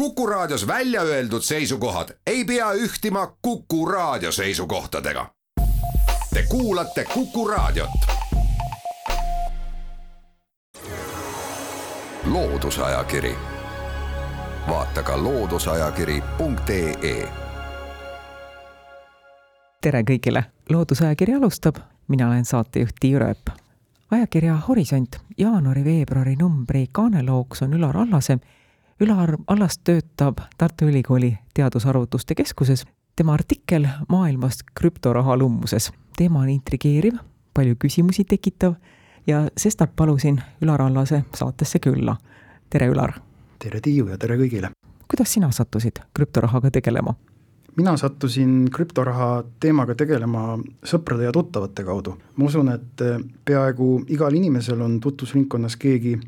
Kuku Raadios välja öeldud seisukohad ei pea ühtima Kuku Raadio seisukohtadega. Te kuulate Kuku Raadiot. loodusajakiri, vaata ka looduseajakiri.ee. tere kõigile, Loodusajakiri alustab, mina olen saatejuht Tiiu Rööp. ajakirja Horisont jaanuari-veebruari numbri kaanelooks on Ülar Allase Ülar Allas töötab Tartu Ülikooli Teadusarvutuste Keskuses. tema artikkel maailmast krüptoraha lummuses. teema on intrigeeriv, palju küsimusi tekitav ja sestap palusin Ülar Allase saatesse külla. tere, Ülar! tere, Tiiu ja tere kõigile! kuidas sina sattusid krüptorahaga tegelema? mina sattusin krüptoraha teemaga tegelema sõprade ja tuttavate kaudu. ma usun, et peaaegu igal inimesel on tutvusringkonnas keegi,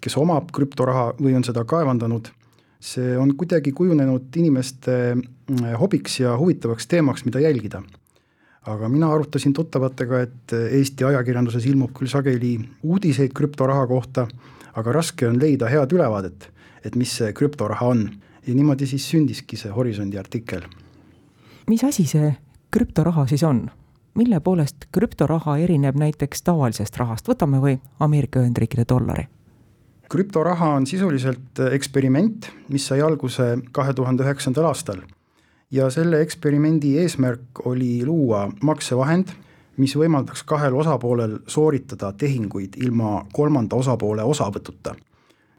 kes omab krüptoraha või on seda kaevandanud, see on kuidagi kujunenud inimeste mm, hobiks ja huvitavaks teemaks, mida jälgida. aga mina arutasin tuttavatega, et Eesti ajakirjanduses ilmub küll sageli uudiseid krüptoraha kohta, aga raske on leida head ülevaadet, et mis see krüptoraha on. ja niimoodi siis sündiski see Horisondi artikkel. mis asi see krüptoraha siis on? mille poolest krüptoraha erineb näiteks tavalisest rahast, võtame või Ameerika Ühendriikide dollari krüptoraha on sisuliselt eksperiment, mis sai alguse kahe tuhande üheksandal aastal. ja selle eksperimendi eesmärk oli luua maksevahend, mis võimaldaks kahel osapoolel sooritada tehinguid ilma kolmanda osapoole osavõtuta.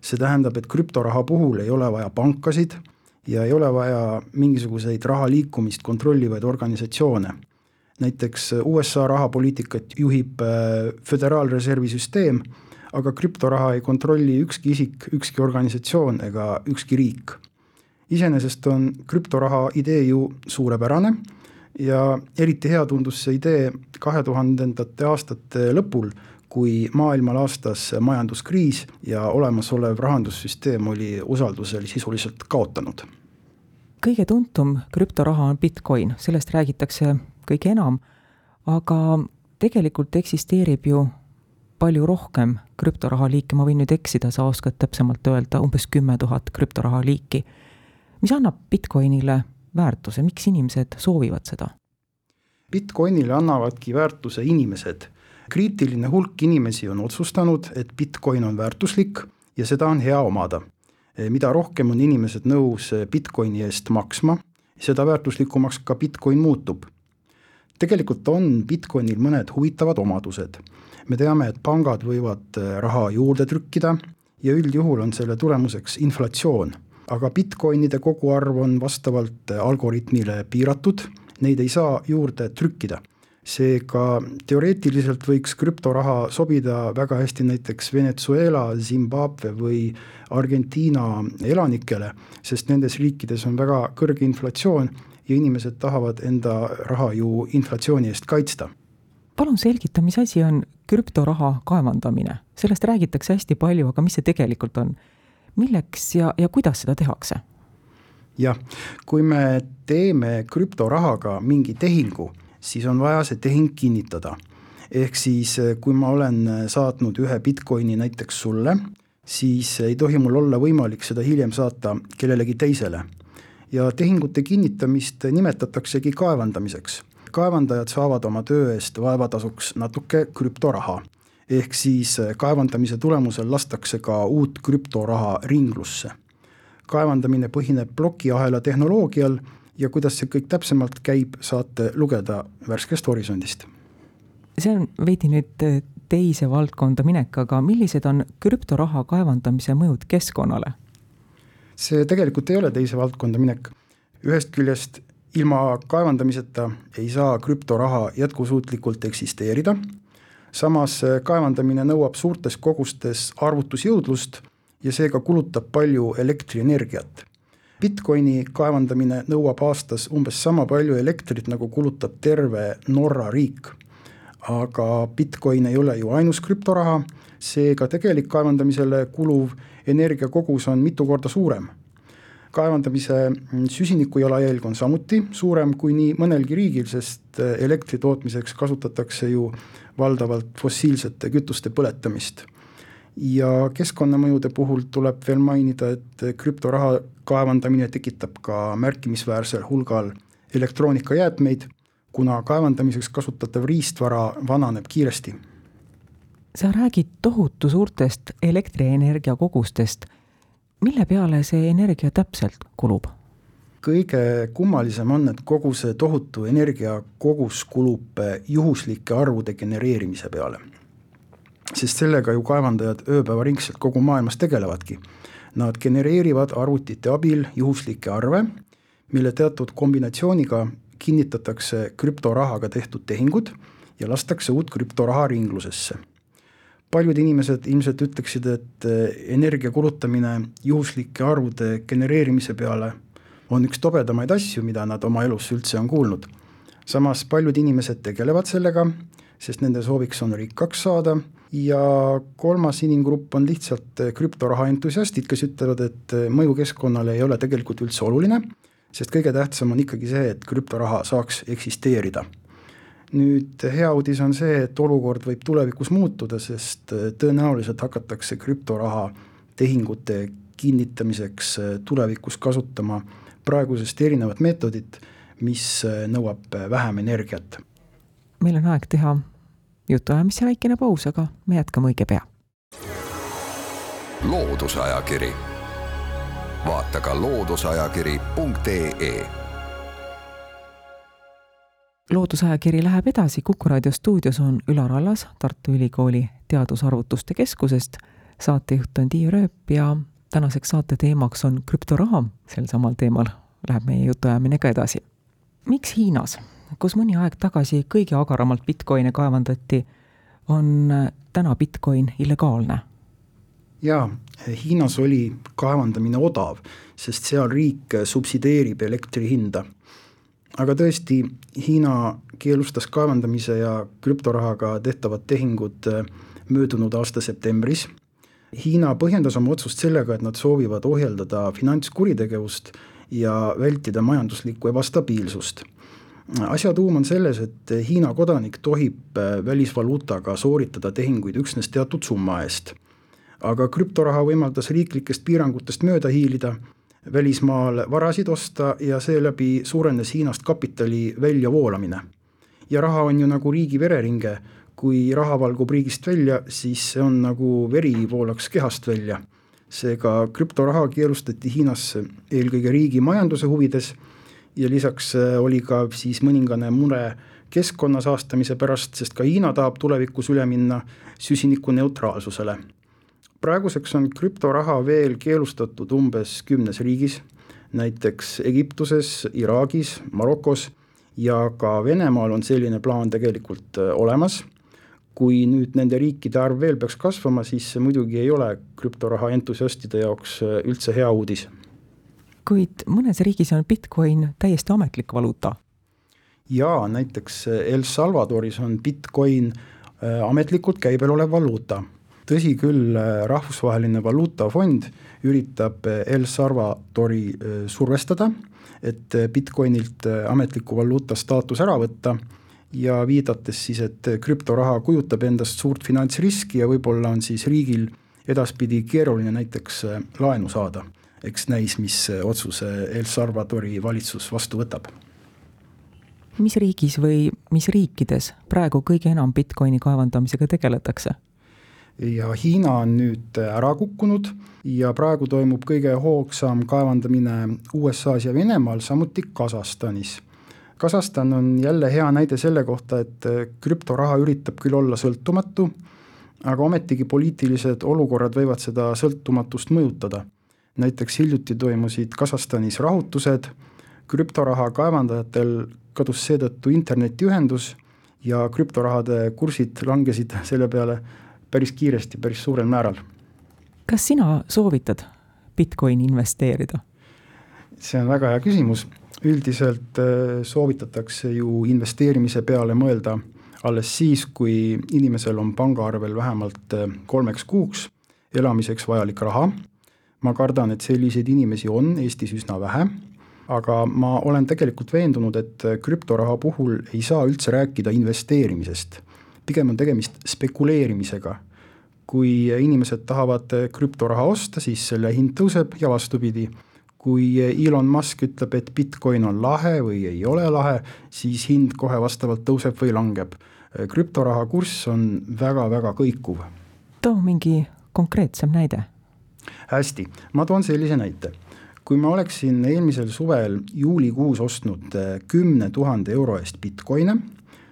see tähendab, et krüptoraha puhul ei ole vaja pankasid ja ei ole vaja mingisuguseid raha liikumist kontrollivaid organisatsioone. näiteks USA rahapoliitikat juhib äh, Föderaalreservi süsteem aga krüptoraha ei kontrolli ükski isik, ükski organisatsioon ega ükski riik. iseenesest on krüptoraha idee ju suurepärane ja eriti hea tundus see idee kahe tuhandendate aastate lõpul, kui maailma laastas majanduskriis ja olemasolev rahandussüsteem oli usaldusel sisuliselt kaotanud. kõige tuntum krüptoraha on Bitcoin, sellest räägitakse kõige enam, aga tegelikult eksisteerib ju palju rohkem krüptoraha liike, ma võin nüüd eksida, sa oskad täpsemalt öelda, umbes kümme tuhat krüptoraha liiki. mis annab Bitcoinile väärtuse, miks inimesed soovivad seda? Bitcoinile annavadki väärtuse inimesed. kriitiline hulk inimesi on otsustanud, et Bitcoin on väärtuslik ja seda on hea omada. mida rohkem on inimesed nõus Bitcoini eest maksma, seda väärtuslikumaks ka Bitcoin muutub. Tegelikult on Bitcoinil mõned huvitavad omadused me teame, et pangad võivad äh, raha juurde trükkida ja üldjuhul on selle tulemuseks inflatsioon. aga Bitcoinide koguarv on vastavalt äh, algoritmile piiratud, neid ei saa juurde trükkida. seega teoreetiliselt võiks krüptoraha sobida väga hästi näiteks Venezuela, Zimbabwe või Argentiina elanikele, sest nendes riikides on väga kõrge inflatsioon ja inimesed tahavad enda raha ju inflatsiooni eest kaitsta palun selgita, mis asi on krüptoraha kaevandamine, sellest räägitakse hästi palju, aga mis see tegelikult on? milleks ja, ja kuidas seda tehakse? jah, kui me teeme krüptorahaga mingi tehingu, siis on vaja see tehing kinnitada. ehk siis, kui ma olen saatnud ühe Bitcoini näiteks sulle, siis ei tohi mul olla võimalik seda hiljem saata kellelegi teisele. Ja tehingute kinnitamist nimetataksegi kaevandamiseks kaevandajad saavad oma töö eest vaevatasuks natuke krüptoraha. ehk siis eh, kaevandamise tulemusel lastakse ka uut krüptoraha ringlusse. kaevandamine põhineb plokiahela tehnoloogial ja kuidas see kõik täpsemalt käib, saate lugeda värskest Horisondist. see on veidi nüüd eh, teise valdkonda minek, aga millised on krüptoraha kaevandamise mõjud keskkonnale? See tegelikult ei ole teise valdkonda minek, ühest küljest ilma kaevandamiseta ei saa krüptoraha jätkusuutlikult eksisteerida, samas äh, kaevandamine nõuab suurtes kogustes arvutusjõudlust ja seega kulutab palju elektrienergiat. Bitcoini kaevandamine nõuab aastas umbes sama palju elektrit, nagu kulutab terve Norra riik. aga Bitcoin ei ole ju ainus krüptoraha, seega tegelik kaevandamisele kuluv energiakogus on mitu korda suurem kaevandamise süsiniku jalajälg on samuti suurem kui nii mõnelgi riigil, sest äh, elektri tootmiseks kasutatakse ju valdavalt fossiilsete kütuste põletamist. ja keskkonnamõjude puhul tuleb veel mainida, et krüptoraha kaevandamine tekitab ka märkimisväärsel hulgal elektroonikajäätmeid, kuna kaevandamiseks kasutatav riistvara vananeb kiiresti. Sa räägid tohutu suurtest elektrienergia kogustest. mille peale see energia täpselt kulub? kõige kummalisem on, et kogu see tohutu energiakogus kulub juhuslike arvude genereerimise peale sest sellega ju kaevandajad ööpäevaringselt kogu maailmas tegelevadki. Nad genereerivad arvutite abil juhuslikke arve, mille teatud kombinatsiooniga kinnitatakse krüptorahaga tehtud tehingud ja lastakse uut krüptoraha ringlusesse. Paljud inimesed ilmselt ütleksid, et energia kulutamine juhuslike arvude genereerimise peale on üks tobedamaid asju, mida nad oma elus üldse on kuulnud. samas paljud inimesed tegelevad sellega, sest nende sooviks on rikkaks saada ja kolmas inimgrupp on lihtsalt eh, krüptoraha entusiastid, kes ütlevad, et eh, mõju keskkonnale ei ole tegelikult üldse oluline, sest kõige tähtsam on ikkagi see, et krüptoraha saaks eksisteerida. Nüüd hea uudis on see, et olukord võib tulevikus muutuda, sest eh, tõenäoliselt hakatakse krüptoraha tehingute kinnitamiseks tulevikus kasutama praegusest erinevat meetodit, mis nõuab vähem energiat. meil on aeg teha jutuajamise väikene paus, aga me jätkame õige pea. loodusajakiri, vaata ka looduseajakiri.ee loodusajakiri läheb edasi, Kuku raadio stuudios on Ülar Allas Tartu Ülikooli Teadusarvutuste Keskusest. saatejuht on Tiia Rööp ja tänaseks saate teemaks on krüptoraha, sel samal teemal läheb meie jutuajamine ka edasi. miks Hiinas kus mõni aeg tagasi kõige agaramalt Bitcoine kaevandati, on täna Bitcoin illegaalne? jaa, Hiinas oli kaevandamine odav, sest seal riik subsideerib elektri hinda. Aga tõesti, Hiina keelustas kaevandamise ja krüptorahaga tehtavad tehingud möödunud aasta septembris. Hiina põhjendas oma otsust sellega, et nad soovivad ohjeldada finantskuritegevust ja vältida majanduslikku ebastabiilsust asja tuum on selles, et Hiina kodanik tohib äh, välisvaluutaga sooritada tehinguid üksnes teatud summa eest. aga krüptoraha võimaldas riiklikest piirangutest mööda hiilida, välismaal varasid osta ja seeläbi suurenes Hiinast kapitali väljavoolamine. ja raha on ju nagu riigi vereringe, kui raha valgub riigist välja, siis see on nagu veri voolaks kehast välja. seega krüptoraha keelustati Hiinas eelkõige riigi majanduse huvides ja lisaks äh, oli ka siis mõningane mure keskkonna saastamise pärast, sest ka Hiina tahab tulevikus üle minna süsinikuneutraalsusele. Praeguseks on krüptoraha veel keelustatud umbes kümnes riigis, näiteks Egiptuses, Iraagis, Marokos ja ka Venemaal on selline plaan tegelikult äh, olemas. kui nüüd nende riikide arv veel peaks kasvama, siis see muidugi ei ole krüptoraha entusiastide jaoks äh, üldse hea uudis kuid mõnes riigis on Bitcoin täiesti ametlik valuuta. jaa, näiteks El Salvadoris on Bitcoin äh, ametlikult käibel olev valuuta. Tõsi küll, äh, rahvusvaheline valuutafond üritab äh, El Salvadori survestada, et Bitcoinilt ametliku valuuta staatus ära võtta ja viidates siis, et krüptoraha kujutab endast suurt finantsriski ja võib-olla on siis riigil edaspidi keeruline näiteks laenu saada eks näis, mis otsuse El Salvadori valitsus vastu võtab. mis riigis või mis riikides praegu kõige enam Bitcoini kaevandamisega tegeletakse? Ja Hiina on nüüd ära kukkunud ja praegu toimub kõige hoogsam kaevandamine USA-s ja Venemaal, samuti Kasahstanis. Kasahstan on jälle hea näide selle kohta, et krüptoraha üritab küll olla sõltumatu, aga ometigi poliitilised olukorrad võivad seda sõltumatust mõjutada näiteks hiljuti toimusid Kasahstanis rahutused, krüptoraha kaevandajatel kadus seetõttu internetiühendus ja krüptorahade kursid langesid selle peale päris kiiresti, päris suurel määral. kas sina soovitad Bitcoini investeerida? see on väga hea küsimus, üldiselt äh, soovitatakse ju investeerimise peale mõelda alles siis, kui inimesel on pangaarvel vähemalt äh, kolmeks kuuks elamiseks vajalik raha ma kardan, et selliseid inimesi on Eestis üsna vähe, aga ma olen tegelikult veendunud, et krüptoraha puhul ei saa üldse rääkida investeerimisest. Pigem on tegemist spekuleerimisega. kui inimesed tahavad krüptoraha osta, siis selle hind tõuseb ja vastupidi. kui Elon Musk ütleb, et Bitcoin on lahe või ei ole lahe, siis hind kohe vastavalt tõuseb või langeb. krüptoraha kurss on väga-väga kõikuv. too mingi konkreetsem näide. hästi, ma toon sellise näite kui ma oleksin eelmisel suvel juulikuus ostnud kümne tuhande euro eest Bitcoine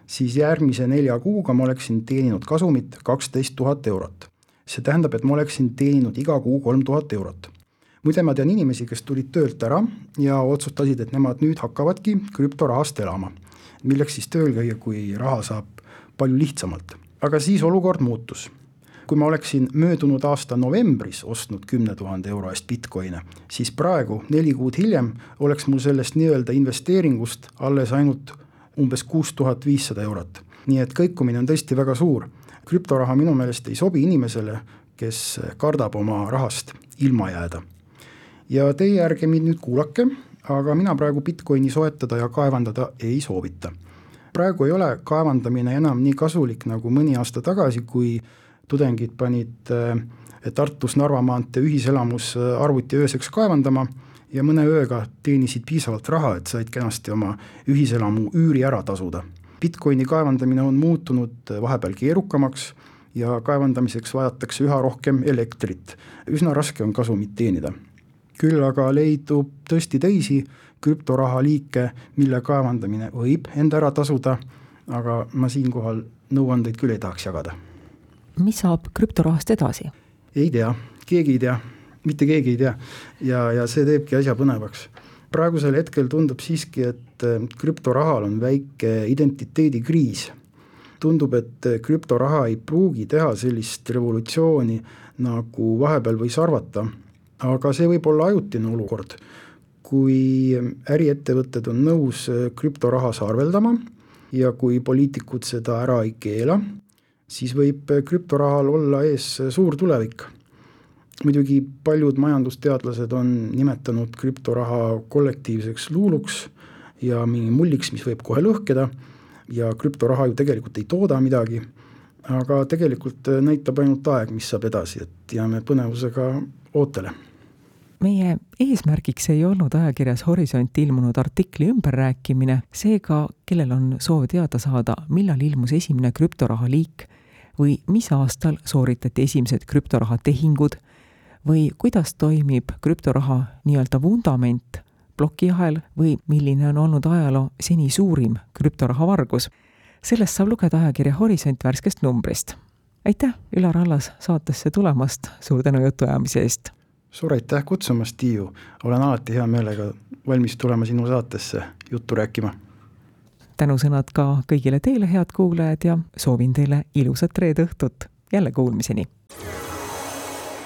siis järgmise nelja kuuga ma oleksin teeninud kasumit kaksteist tuhat eurot. see tähendab, et ma oleksin teeninud iga kuu kolm tuhat eurot. muide, ma tean inimesi, kes tulid töölt ära ja otsustasid, et nemad nüüd hakkavadki krüptorahast elama. milleks siis tööl käia, kui raha saab palju lihtsamalt. aga siis olukord muutus kui ma oleksin möödunud aasta novembris ostnud kümne tuhande euro eest Bitcoine, siis praegu, neli kuud hiljem, oleks mul sellest nii-öelda investeeringust alles ainult umbes kuus tuhat viissada eurot. nii et kõikumine on tõesti väga suur. krüptoraha minu meelest ei sobi inimesele, kes kardab oma rahast ilma jääda. ja teie ärge mind nüüd kuulake, aga mina praegu Bitcoini soetada ja kaevandada ei soovita. praegu ei ole kaevandamine enam nii kasulik nagu mõni aasta tagasi, kui tudengid panid eh, Tartus Narva maantee ühiselamus eh, arvuti ööseks kaevandama ja mõne ööga teenisid piisavalt raha, et said kenasti oma ühiselamu üüri ära tasuda. Bitcoini kaevandamine on muutunud vahepeal keerukamaks ja kaevandamiseks vajatakse üha rohkem elektrit. üsna raske on kasumit teenida. küll aga leidub tõesti teisi krüptoraha liike, mille kaevandamine võib enda ära tasuda, aga ma siinkohal nõuandeid küll ei tahaks jagada. mis saab krüptorahast edasi? ei tea, keegi ei tea mitte keegi ei tea ja, ja see teebki asja põnevaks. praegusel hetkel tundub siiski, et äh, krüptorahal on väike identiteedikriis. tundub, et äh, krüptoraha ei pruugi teha sellist revolutsiooni, nagu vahepeal võis arvata, aga see võib olla ajutine olukord. kui äriettevõtted on nõus äh, krüptorahas arveldama ja kui poliitikud seda ära ei keela, siis võib krüptorahal olla ees suur tulevik muidugi paljud majandusteadlased on nimetanud krüptoraha kollektiivseks luuluks ja mingi mulliks, mis võib kohe lõhkeda. Ja krüptoraha ju tegelikult ei tooda midagi, aga tegelikult näitab ainult aeg, mis saab edasi, et jääme põnevusega ootele. Meie eesmärgiks ei olnud ajakirjas Horisont ilmunud artikli ümberrääkimine, seega kellel on soov teada saada, millal ilmus esimene krüptoraha liik või mis aastal sooritati esimesed krüptoraha tehingud või kuidas toimib krüptoraha nii-öelda vundament, plokiahel või milline on olnud ajaloo seni suurim krüptoraha vargus. sellest saab lugeda ajakirja Horisont värskest numbrist. aitäh, Ülar Allas, saatesse tulemast, suur tänu jutuajamise eest! suur aitäh kutsumast, Tiiu, olen alati hea meelega valmis tulema sinu saatesse juttu rääkima. tänusõnad ka kõigile teile, head kuulajad, ja soovin teile ilusat reede õhtut, jälle kuulmiseni!